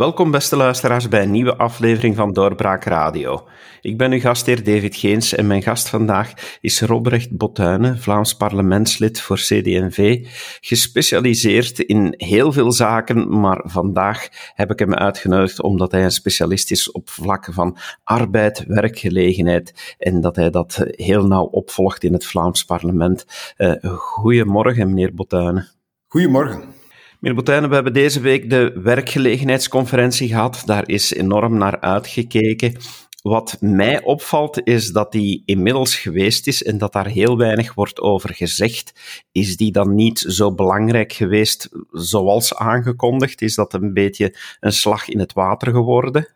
Welkom beste luisteraars bij een nieuwe aflevering van Doorbraak Radio. Ik ben uw gastheer David Geens en mijn gast vandaag is Robrecht Botuinen, Vlaams parlementslid voor CD&V, gespecialiseerd in heel veel zaken, maar vandaag heb ik hem uitgenodigd omdat hij een specialist is op vlakken van arbeid, werkgelegenheid en dat hij dat heel nauw opvolgt in het Vlaams parlement. Uh, goedemorgen meneer Botuinen. Goedemorgen. Meneer Boutijnen, we hebben deze week de werkgelegenheidsconferentie gehad. Daar is enorm naar uitgekeken. Wat mij opvalt is dat die inmiddels geweest is en dat daar heel weinig wordt over gezegd. Is die dan niet zo belangrijk geweest zoals aangekondigd? Is dat een beetje een slag in het water geworden?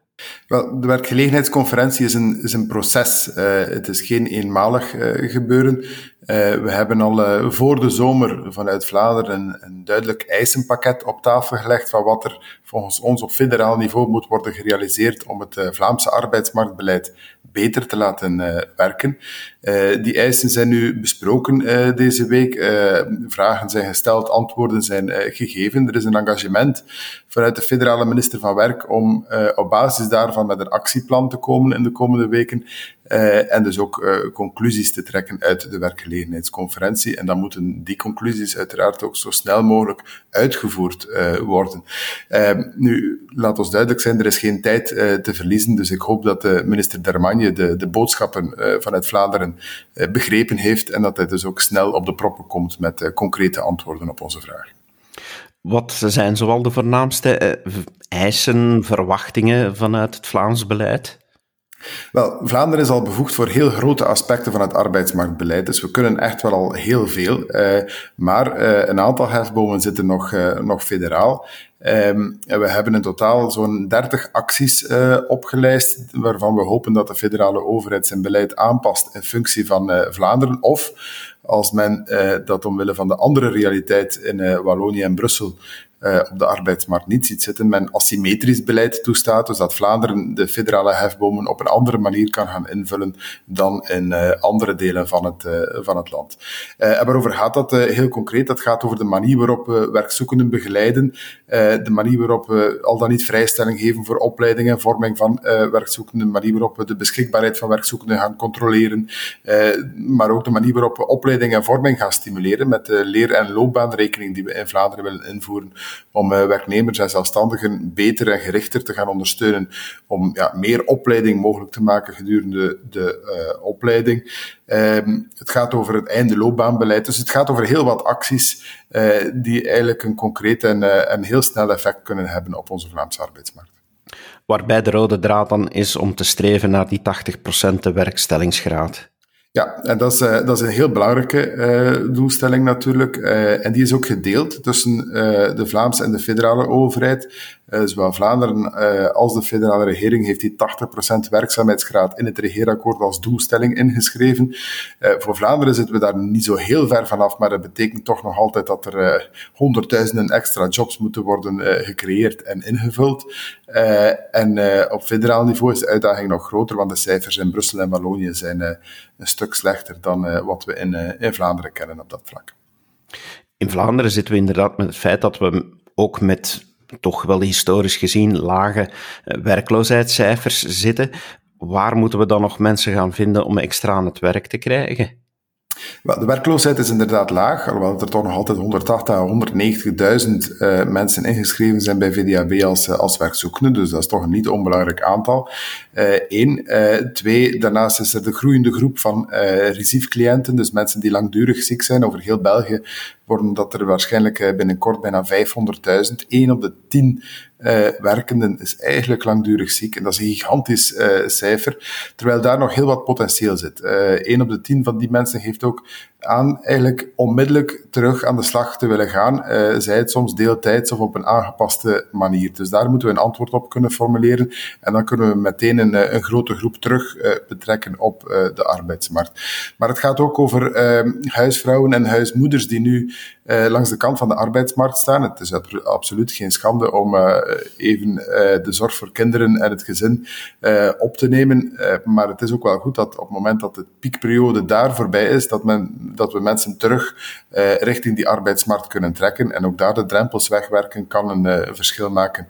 Wel, de werkgelegenheidsconferentie is een, is een proces. Uh, het is geen eenmalig uh, gebeuren. Uh, we hebben al voor de zomer vanuit Vlaanderen een, een, duidelijk eisenpakket op tafel gelegd van wat er volgens ons op federaal niveau moet worden gerealiseerd om het Vlaamse arbeidsmarktbeleid beter te laten werken. die eisen zijn nu besproken deze week. vragen zijn gesteld, antwoorden zijn gegeven. Er is een engagement vanuit de federale minister van Werk om op basis daarvan met een actieplan te komen in de komende weken. Uh, en dus ook uh, conclusies te trekken uit de werkgelegenheidsconferentie. En dan moeten die conclusies uiteraard ook zo snel mogelijk uitgevoerd uh, worden. nu, laat ons duidelijk zijn, er is geen tijd te verliezen. Dus ik hoop dat de minister Dermagne de, de boodschappen vanuit Vlaanderen begrepen heeft en dat hij dus ook snel op de proppen komt met concrete antwoorden op onze vraag. Wat zijn zoal de voornaamste eh, eisen, verwachtingen vanuit het Vlaams beleid? Wel, Vlaanderen is al bevoegd voor heel grote aspecten van het arbeidsmarktbeleid, dus we kunnen echt wel al heel veel. Eh, maar eh, een aantal hefbomen zitten nog, eh, nog federaal. En we hebben in totaal zo'n 30 acties uh, opgelijst, waarvan we hopen dat de federale overheid zijn beleid aanpast in functie van Vlaanderen. Of als men uh, dat omwille van de andere realiteit in Wallonië en Brussel uh, op de arbeidsmarkt niet ziet zitten, men asymmetrisch beleid toestaat, dus dat Vlaanderen de federale hefbomen op een andere manier kan gaan invullen dan in uh, andere delen van het, uh, van het land. en waarover gaat dat heel concreet? Dat gaat over de manier waarop we werkzoekenden begeleiden, de manier waarop we al dan niet vrijstelling geven voor opleiding en vorming van werkzoekenden, de manier waarop we de beschikbaarheid van werkzoekenden gaan controleren, maar ook de manier waarop we opleiding en vorming gaan stimuleren met de leer- en loopbaanrekening die we in Vlaanderen willen invoeren om uh, werknemers en zelfstandigen beter en gerichter te gaan ondersteunen, om ja, meer opleiding mogelijk te maken gedurende de uh, opleiding. Um, het gaat over het einde loopbaanbeleid, dus het gaat over heel wat acties uh, die eigenlijk een concreet en, en heel snel effect kunnen hebben op onze Vlaamse arbeidsmarkt. Waarbij de rode draad dan is om te streven naar die 80% de werkstellingsgraad. Ja, en dat is, uh, dat is een heel belangrijke uh, doelstelling natuurlijk. Uh, en die is ook gedeeld tussen de Vlaamse en de federale overheid. Zowel Vlaanderen als de federale regering heeft die 80% werkzaamheidsgraad in het regeerakkoord als doelstelling ingeschreven. voor Vlaanderen zitten we daar niet zo heel ver vanaf, maar dat betekent toch nog altijd dat er honderdduizenden extra jobs moeten worden gecreëerd en ingevuld. en op federaal niveau is de uitdaging nog groter, want de cijfers in Brussel en Wallonië zijn een stuk slechter dan wat we in, in Vlaanderen kennen op dat vlak. In Vlaanderen zitten we inderdaad met het feit dat we ook met toch wel historisch gezien lage eh, werkloosheidscijfers zitten. Waar moeten we dan nog mensen gaan vinden om extra aan het werk te krijgen? De werkloosheid is inderdaad laag, alhoewel er toch nog altijd 180 à 190.000 uh, mensen ingeschreven zijn bij VDAB als, uh, als werkzoekende, dus dat is toch een niet onbelangrijk aantal. Eén. Uh, twee, daarnaast is er de groeiende groep van recidief-cliënten, dus mensen die langdurig ziek zijn. Over heel België worden dat er waarschijnlijk binnenkort bijna 500.000. Eén op de tien uh, werkenden is eigenlijk langdurig ziek. En dat is een gigantisch uh, cijfer. Terwijl daar nog heel wat potentieel zit. Uh, een op de tien van die mensen heeft ook aan eigenlijk onmiddellijk terug aan de slag te willen gaan. Zij het soms deeltijds of op een aangepaste manier. Dus daar moeten we een antwoord op kunnen formuleren. En dan kunnen we meteen een, een grote groep terug betrekken op de arbeidsmarkt. Maar het gaat ook over ehm, huisvrouwen en huismoeders die nu langs de kant van de arbeidsmarkt staan. Het is absoluut geen schande om even de zorg voor kinderen en het gezin op te nemen. maar het is ook wel goed dat op het moment dat de piekperiode daar voorbij is, dat men dat we mensen terug richting die arbeidsmarkt kunnen trekken. En ook daar de drempels wegwerken kan een verschil maken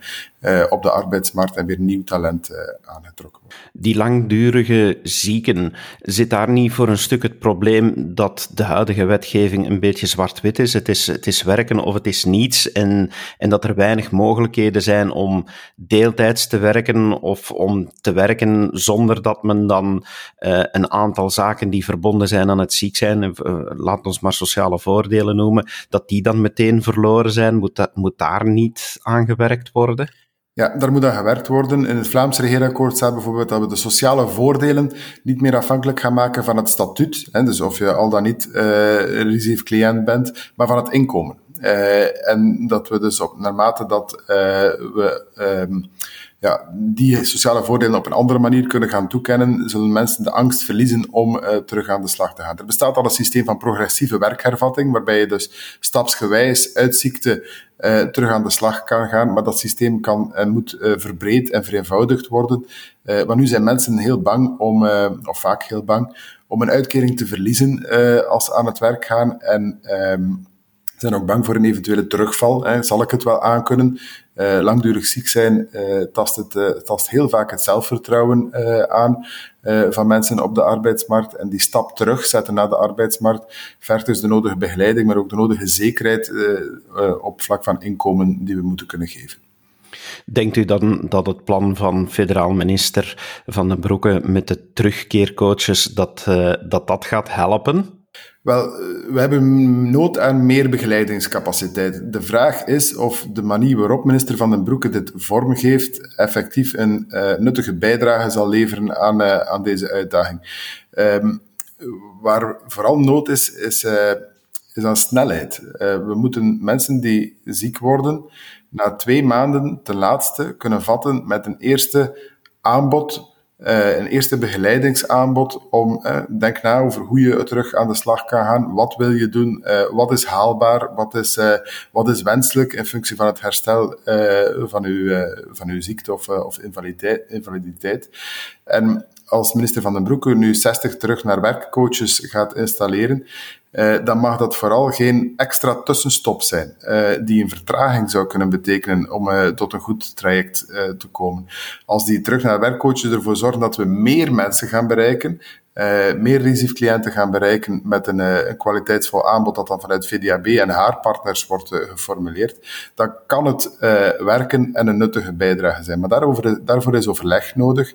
op de arbeidsmarkt en weer nieuw talent aangetrokken wordt. Die langdurige zieken, zit daar niet voor een stuk het probleem dat de huidige wetgeving een beetje zwart-wit is? Het, is? het is werken of het is niets en, en dat er weinig mogelijkheden zijn om deeltijds te werken of om te werken zonder dat men dan een aantal zaken die verbonden zijn aan het ziek zijn, laat ons maar sociale voordelen noemen, dat die dan meteen verloren zijn? Moet, dat, moet daar niet aan gewerkt worden? Ja, daar moet aan gewerkt worden. In het Vlaamse regeerakkoord staat bijvoorbeeld dat we de sociale voordelen niet meer afhankelijk gaan maken van het statuut. Hè, dus of je al dan niet uh, cliënt bent, maar van het inkomen. Uh, en dat we dus op, naarmate dat uh, we um, ja, die sociale voordelen op een andere manier kunnen gaan toekennen, zullen mensen de angst verliezen om uh, terug aan de slag te gaan. Er bestaat al een systeem van progressieve werkhervatting, waarbij je dus stapsgewijs uit ziekte terug aan de slag kan gaan, maar dat systeem kan en moet verbreed en vereenvoudigd worden. maar nu zijn mensen heel bang om, of vaak heel bang, om een uitkering te verliezen als ze aan het werk gaan en um, zijn ook bang voor een eventuele terugval. Hè. Zal ik het wel aankunnen? Uh, langdurig ziek zijn uh, tast, het, uh, tast heel vaak het zelfvertrouwen aan van mensen op de arbeidsmarkt. En die stap terugzetten naar de arbeidsmarkt vergt dus de nodige begeleiding, maar ook de nodige zekerheid op vlak van inkomen die we moeten kunnen geven. Denkt u dan dat het plan van federaal minister Van den Broeke met de terugkeercoaches, dat dat, dat gaat helpen? Wel, we hebben nood aan meer begeleidingscapaciteit. De vraag is of de manier waarop minister Van den Broeke dit vormgeeft effectief een uh, nuttige bijdrage zal leveren aan, uh, aan deze uitdaging. Um, waar vooral nood is, is, uh, is aan snelheid. we moeten mensen die ziek worden, na twee maanden ten laatste kunnen vatten met een eerste aanbod uh, een eerste begeleidingsaanbod om, uh, denk na over hoe je terug aan de slag kan gaan. Wat wil je doen? Uh, wat is haalbaar? Wat is, wat is wenselijk in functie van het herstel van, uw, van uw ziekte of, of invaliditeit, invaliditeit? En als minister Van den Broeke nu 60 terug naar werkcoaches gaat installeren, uh, dan mag dat vooral geen extra tussenstop zijn, uh, die een vertraging zou kunnen betekenen om uh, tot een goed traject te komen. Als die terug naar werkcoaches ervoor zorgen dat we meer mensen gaan bereiken, uh, meer risic-cliënten gaan bereiken met een, uh, een, kwaliteitsvol aanbod dat dan vanuit VDAB en haar partners wordt uh, geformuleerd, dan kan het werken en een nuttige bijdrage zijn. Maar daarover, daarvoor is overleg nodig.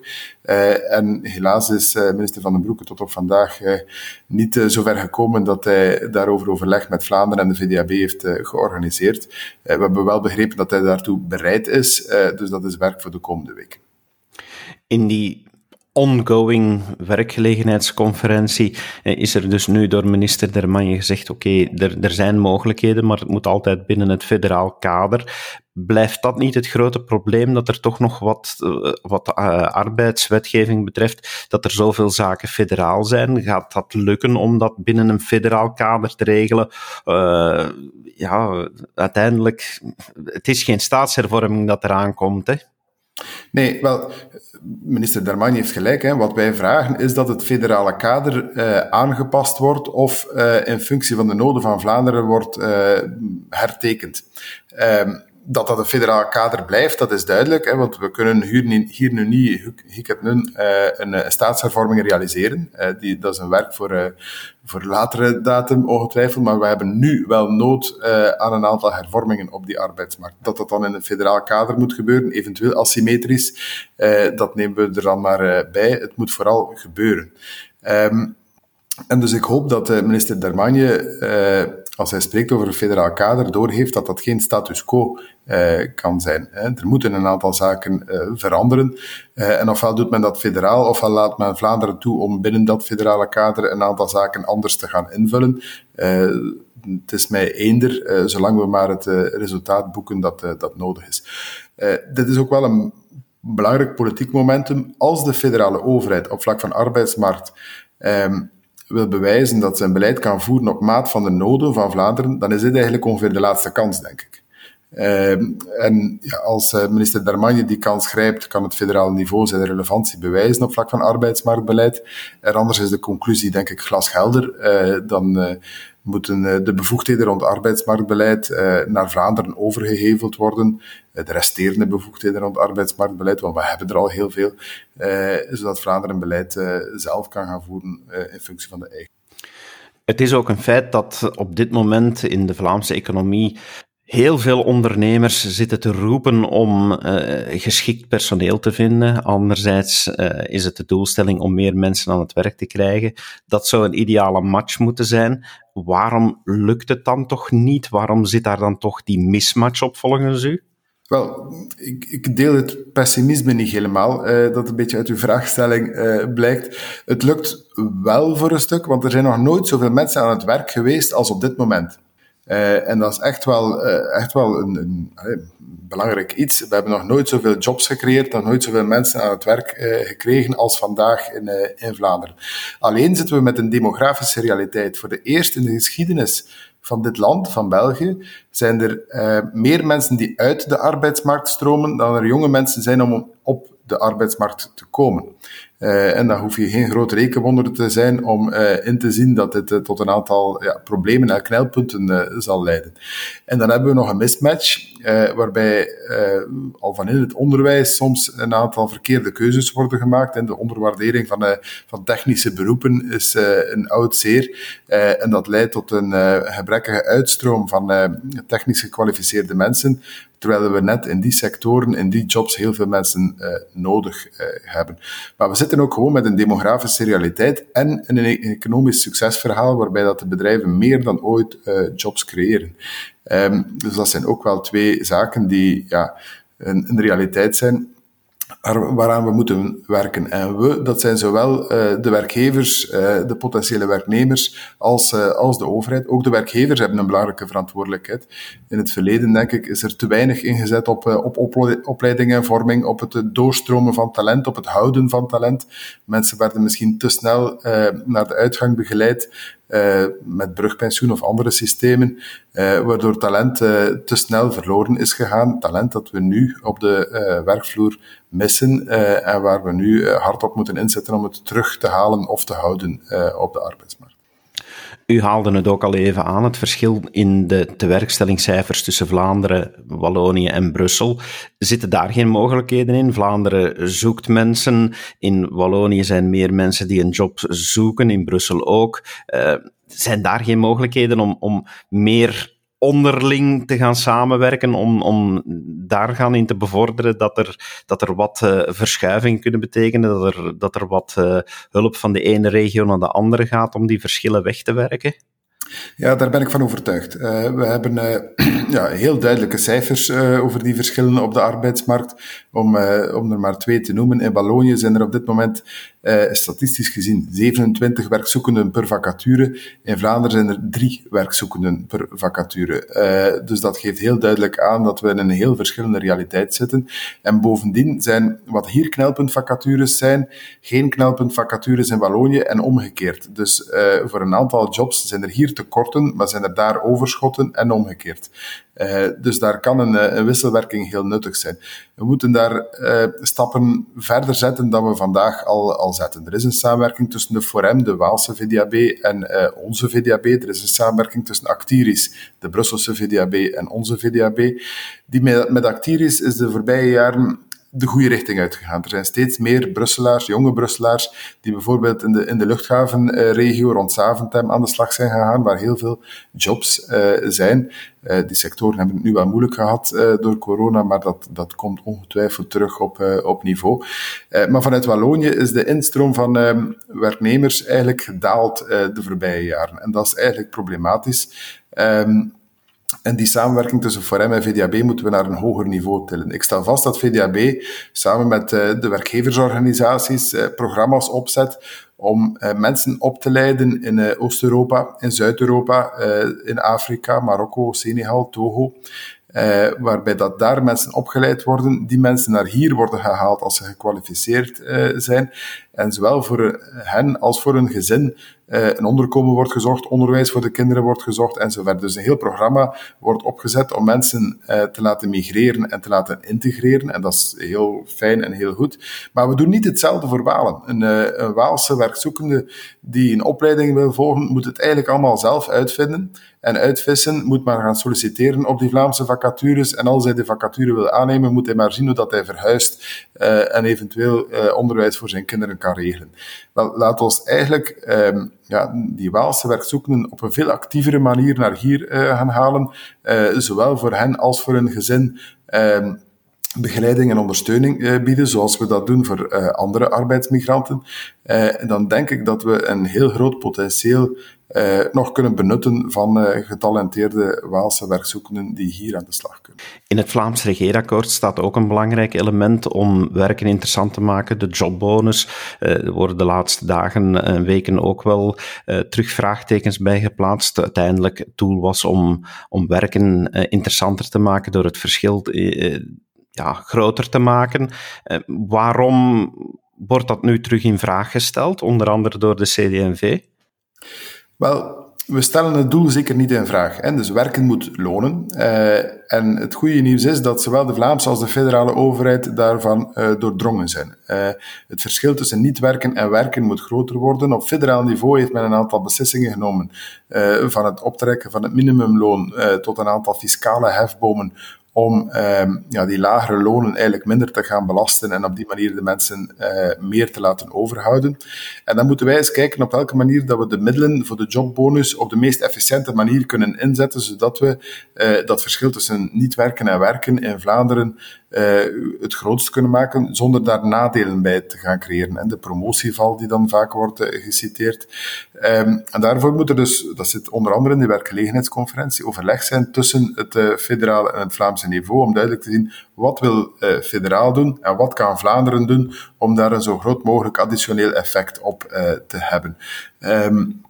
en helaas is minister Van den Broeke tot op vandaag niet zover gekomen dat hij daarover overleg met Vlaanderen en de VDAB heeft georganiseerd. we hebben wel begrepen dat hij daartoe bereid is, dus dat is werk voor de komende weken. In die ongoing werkgelegenheidsconferentie eh, is er dus nu door minister Dermanje gezegd, oké, er, er zijn mogelijkheden, maar het moet altijd binnen het federaal kader. Blijft dat niet het grote probleem, dat er toch nog wat, eh, wat uh, arbeidswetgeving betreft, dat er zoveel zaken federaal zijn? Gaat dat lukken om dat binnen een federaal kader te regelen? Uh, ja, uiteindelijk, het is geen staatshervorming dat eraan komt, hè? Nee, wel, minister Darmani heeft gelijk. Hè. Wat wij vragen is dat het federale kader uh, aangepast wordt of uh, in functie van de noden van Vlaanderen wordt uh, hertekend. Um, dat dat een federaal kader blijft, dat is duidelijk, hè, want we kunnen hier, nu niet, ik heb nu, uh, een, een staatshervorming realiseren. Uh, die, dat is een werk voor, voor latere datum, ongetwijfeld, maar we hebben nu wel nood aan een aantal hervormingen op die arbeidsmarkt. Dat dat dan in een federaal kader moet gebeuren, eventueel asymmetrisch, dat nemen we er dan maar bij. Het moet vooral gebeuren. Um, en dus ik hoop dat minister Dermagne als hij spreekt over een federaal kader, doorheeft dat dat geen status quo uh, kan zijn. Hè. Er moeten een aantal zaken uh, veranderen. Uh, en ofwel doet men dat federaal, ofwel laat men Vlaanderen toe om binnen dat federale kader een aantal zaken anders te gaan invullen. het is mij eender, zolang we maar het resultaat boeken dat, dat nodig is. dit is ook wel een belangrijk politiek momentum. Als de federale overheid op vlak van arbeidsmarkt um, wil bewijzen dat zijn beleid kan voeren op maat van de noden van Vlaanderen, dan is dit eigenlijk ongeveer de laatste kans, denk ik. En ja, als minister Darmagne die kans grijpt, kan het federaal niveau zijn relevantie bewijzen op vlak van arbeidsmarktbeleid. En anders is de conclusie, denk ik, glashelder. dan moeten eh, de bevoegdheden rond arbeidsmarktbeleid eh, naar Vlaanderen overgeheveld worden. Eh, de resterende bevoegdheden rond arbeidsmarktbeleid, want we hebben er al heel veel, zodat Vlaanderen beleid zelf kan gaan voeren in functie van de eigen. Het is ook een feit dat op dit moment in de Vlaamse economie Heel veel ondernemers zitten te roepen om uh, geschikt personeel te vinden. Anderzijds uh, is het de doelstelling om meer mensen aan het werk te krijgen. Dat zou een ideale match moeten zijn. Waarom lukt het dan toch niet? Waarom zit daar dan toch die mismatch op volgens u? Wel, ik, ik, deel het pessimisme niet helemaal, uh, dat een beetje uit uw vraagstelling blijkt. Het lukt wel voor een stuk, want er zijn nog nooit zoveel mensen aan het werk geweest als op dit moment. Uh, en dat is echt wel, uh, echt wel een, een, een, belangrijk iets. We hebben nog nooit zoveel jobs gecreëerd, nog nooit zoveel mensen aan het werk gekregen als vandaag in, in Vlaanderen. Alleen zitten we met een demografische realiteit. Voor de eerste in de geschiedenis van dit land, van België, zijn er meer mensen die uit de arbeidsmarkt stromen dan er jonge mensen zijn om op de arbeidsmarkt te komen. Uh, en dan hoef je geen groot rekenwonder te zijn om uh, in te zien dat dit uh, tot een aantal ja, problemen en knelpunten zal leiden. En dan hebben we nog een mismatch, waarbij al van in het onderwijs soms een aantal verkeerde keuzes worden gemaakt. En de onderwaardering van, van technische beroepen is een oud zeer. en dat leidt tot een gebrekkige uitstroom van technisch gekwalificeerde mensen, terwijl we net in die sectoren, in die jobs, heel veel mensen nodig hebben. Maar we zitten ook gewoon met een demografische realiteit en een economisch succesverhaal waarbij dat de bedrijven meer dan ooit uh, jobs creëren. Um, dus dat zijn ook wel twee zaken die ja, een, een realiteit zijn waaraan we moeten werken. En we, dat zijn zowel uh, de werkgevers, uh, de potentiële werknemers, als, uh, als de overheid. Ook de werkgevers hebben een belangrijke verantwoordelijkheid. In het verleden, denk ik, is er te weinig ingezet op, op en vorming, op het doorstromen van talent, op het houden van talent. Mensen werden misschien te snel naar de uitgang begeleid uh, met brugpensioen of andere systemen, uh, waardoor talent uh, te snel verloren is gegaan. Talent dat we nu op de werkvloer missen en waar we nu hard op moeten inzetten om het terug te halen of te houden op de arbeidsmarkt. U haalde het ook al even aan, het verschil in de tewerkstellingscijfers tussen Vlaanderen, Wallonië en Brussel. Zitten daar geen mogelijkheden in? Vlaanderen zoekt mensen, in Wallonië zijn meer mensen die een job zoeken, in Brussel ook. Uh, zijn daar geen mogelijkheden om, om meer onderling te gaan samenwerken om, om daar gaan in te bevorderen dat er, dat er wat uh, verschuiving kunnen betekenen, dat er, dat er wat uh, hulp van de ene regio naar de andere gaat om die verschillen weg te werken? Ja, daar ben ik van overtuigd. Uh, we hebben ja, heel duidelijke cijfers over die verschillen op de arbeidsmarkt. Om, om er maar twee te noemen. In Wallonië zijn er op dit moment statistisch gezien 27 werkzoekenden per vacature. In Vlaanderen zijn er drie werkzoekenden per vacature. Dus dat geeft heel duidelijk aan dat we in een heel verschillende realiteit zitten. En bovendien zijn wat hier knelpuntvacatures zijn, geen knelpuntvacatures in Wallonië en omgekeerd. Dus voor een aantal jobs zijn er hier tekorten, maar zijn er daar overschotten en omgekeerd. Uh, dus daar kan een, een, wisselwerking heel nuttig zijn. We moeten daar uh, stappen verder zetten dan we vandaag al, al zetten. Er is een samenwerking tussen de Forem, de Waalse VDAB en onze VDAB. Er is een samenwerking tussen Actiris, de Brusselse VDAB en onze VDAB. Die met, met Actiris is de voorbije jaren de goede richting uitgegaan. Er zijn steeds meer Brusselaars, jonge Brusselaars, die bijvoorbeeld in de, in de luchthavenregio rond Zaventem aan de slag zijn gegaan, waar heel veel jobs uh, zijn. Uh, die sectoren hebben het nu wel moeilijk gehad uh, door corona, maar dat, dat komt ongetwijfeld terug op, op niveau. maar vanuit Wallonië is de instroom van ehm, werknemers eigenlijk gedaald de voorbije jaren. En dat is eigenlijk problematisch. Um, en die samenwerking tussen Forem en VDAB moeten we naar een hoger niveau tillen. Ik stel vast dat VDAB samen met eh, de werkgeversorganisaties eh, programma's opzet om eh, mensen op te leiden in Oost-Europa, in Zuid-Europa, in Afrika, Marokko, Senegal, Togo. Waarbij dat daar mensen opgeleid worden, die mensen naar hier worden gehaald als ze gekwalificeerd zijn. En zowel voor hen als voor hun gezin een onderkomen wordt gezocht, onderwijs voor de kinderen wordt gezocht enzovoort. Dus een heel programma wordt opgezet om mensen te laten migreren en te laten integreren. En dat is heel fijn en heel goed. Maar we doen niet hetzelfde voor Walen. Een, een Waalse werkzoekende die een opleiding wil volgen, moet het eigenlijk allemaal zelf uitvinden en uitvissen, moet maar gaan solliciteren op die Vlaamse vacatures. En als hij de vacature wil aannemen, moet hij maar zien hoe dat hij verhuist en eventueel onderwijs voor zijn kinderen kan regelen. Laat ons eigenlijk um, ja, die Waalse werkzoekenden op een veel actievere manier naar hier uh, gaan halen, zowel voor hen als voor hun gezin. Um, begeleiding en ondersteuning uh, bieden, zoals we dat doen voor uh, andere arbeidsmigranten. En dan denk ik dat we een heel groot potentieel nog kunnen benutten van getalenteerde Waalse werkzoekenden die hier aan de slag kunnen. In het Vlaams regeerakkoord staat ook een belangrijk element om werken interessant te maken, de jobbonus. Er worden de laatste dagen en weken ook wel terug vraagtekens bij geplaatst. Uiteindelijk het doel was om, om werken interessanter te maken door het verschil ja, groter te maken. waarom wordt dat nu terug in vraag gesteld, onder andere door de CD&V? Wel, we stellen het doel zeker niet in vraag. Hè. Dus werken moet lonen. Uh, en het goede nieuws is dat zowel de Vlaamse als de federale overheid daarvan uh, doordrongen zijn. Het verschil tussen niet werken en werken moet groter worden. Op federaal niveau heeft men een aantal beslissingen genomen. van het optrekken van het minimumloon tot een aantal fiscale hefbomen om uh, ja, die lagere lonen eigenlijk minder te gaan belasten en op die manier de mensen uh, meer te laten overhouden. En dan moeten wij eens kijken op welke manier dat we de middelen voor de jobbonus op de meest efficiënte manier kunnen inzetten, zodat we uh, dat verschil tussen niet werken en werken in Vlaanderen uh, het grootst kunnen maken, zonder daar nadelen bij te gaan creëren. En de promotieval die dan vaak wordt geciteerd. Um, en daarvoor moet er dus, dat zit onder andere in de werkgelegenheidsconferentie, overleg zijn tussen het federale en het Vlaamse niveau, om duidelijk te zien wat wil federaal doen en wat kan Vlaanderen doen om daar een zo groot mogelijk additioneel effect op te hebben. Um,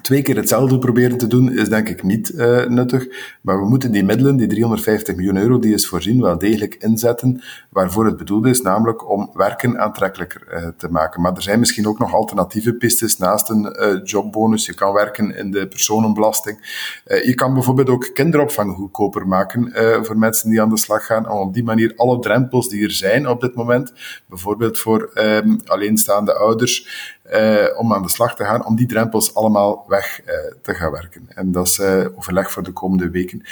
Twee keer hetzelfde proberen te doen is denk ik niet uh, nuttig, maar we moeten die middelen, die 350 miljoen euro die is voorzien, wel degelijk inzetten waarvoor het bedoeld is, namelijk om werken aantrekkelijker uh, te maken. Maar er zijn misschien ook nog alternatieve pistes naast een uh, jobbonus. Je kan werken in de personenbelasting. je kan bijvoorbeeld ook kinderopvang goedkoper maken voor mensen die aan de slag gaan, om op die manier alle drempels die er zijn op dit moment, bijvoorbeeld voor um, alleenstaande ouders, uh, om aan de slag te gaan, om die drempels allemaal weg uh, te gaan werken. En dat is uh, overleg voor de komende weken.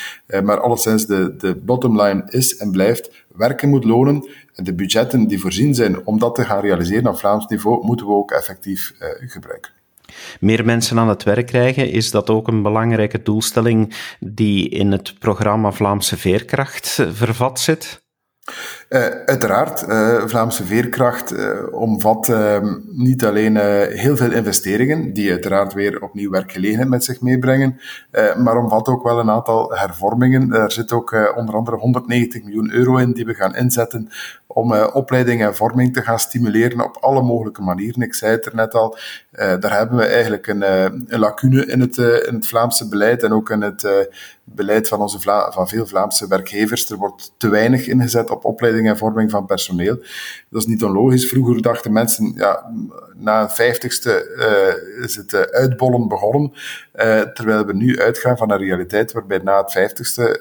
maar alleszins, de, de bottom line is en blijft, werken moet lonen. En de budgetten die voorzien zijn om dat te gaan realiseren op Vlaams niveau, moeten we ook effectief gebruiken. Meer mensen aan het werk krijgen, is dat ook een belangrijke doelstelling die in het programma Vlaamse Veerkracht vervat zit? Uh, uiteraard, uh, Vlaamse Veerkracht uh, omvat ehm, niet alleen heel veel investeringen, die uiteraard weer opnieuw werkgelegenheid met zich meebrengen, maar omvat ook wel een aantal hervormingen. Daar zit ook onder andere 190 miljoen euro in die we gaan inzetten om opleiding en vorming te gaan stimuleren op alle mogelijke manieren. Ik zei het er net al, daar hebben we eigenlijk een, een lacune in het, in het Vlaamse beleid en ook in het beleid van, onze Vla van veel Vlaamse werkgevers. Er wordt te weinig ingezet op opleiding en vorming van personeel. Dat is niet onlogisch. Vroeger dachten mensen, ja, na een vijftigste uh, is het uh, uitbollen begonnen. Uh, terwijl we nu uitgaan van een realiteit waarbij na het vijftigste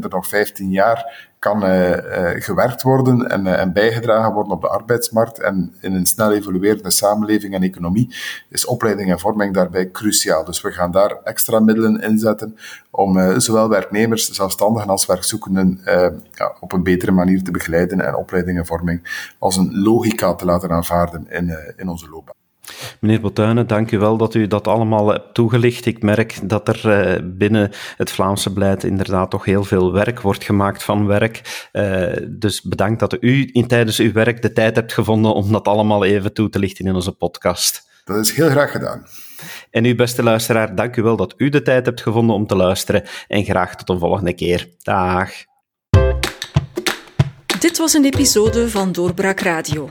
er nog 15 jaar kan uh, uh, gewerkt worden en, uh, en, bijgedragen worden op de arbeidsmarkt. En in een snel evoluerende samenleving en economie is opleiding en vorming daarbij cruciaal. Dus we gaan daar extra middelen inzetten om zowel werknemers, zelfstandigen als werkzoekenden ja, op een betere manier te begeleiden en opleiding en vorming als een logica te laten aanvaarden in, in onze loopbaan. Meneer Botuinen, dank u wel dat u dat allemaal hebt toegelicht. Ik merk dat er eh, binnen het Vlaamse beleid inderdaad toch heel veel werk wordt gemaakt van werk. Uh, dus bedankt dat u in, tijdens uw werk de tijd hebt gevonden om dat allemaal even toe te lichten in onze podcast. Dat is heel graag gedaan. En u, beste luisteraar, dank u wel dat u de tijd hebt gevonden om te luisteren. En graag tot een volgende keer. Dag. Dit was een episode van Doorbraak Radio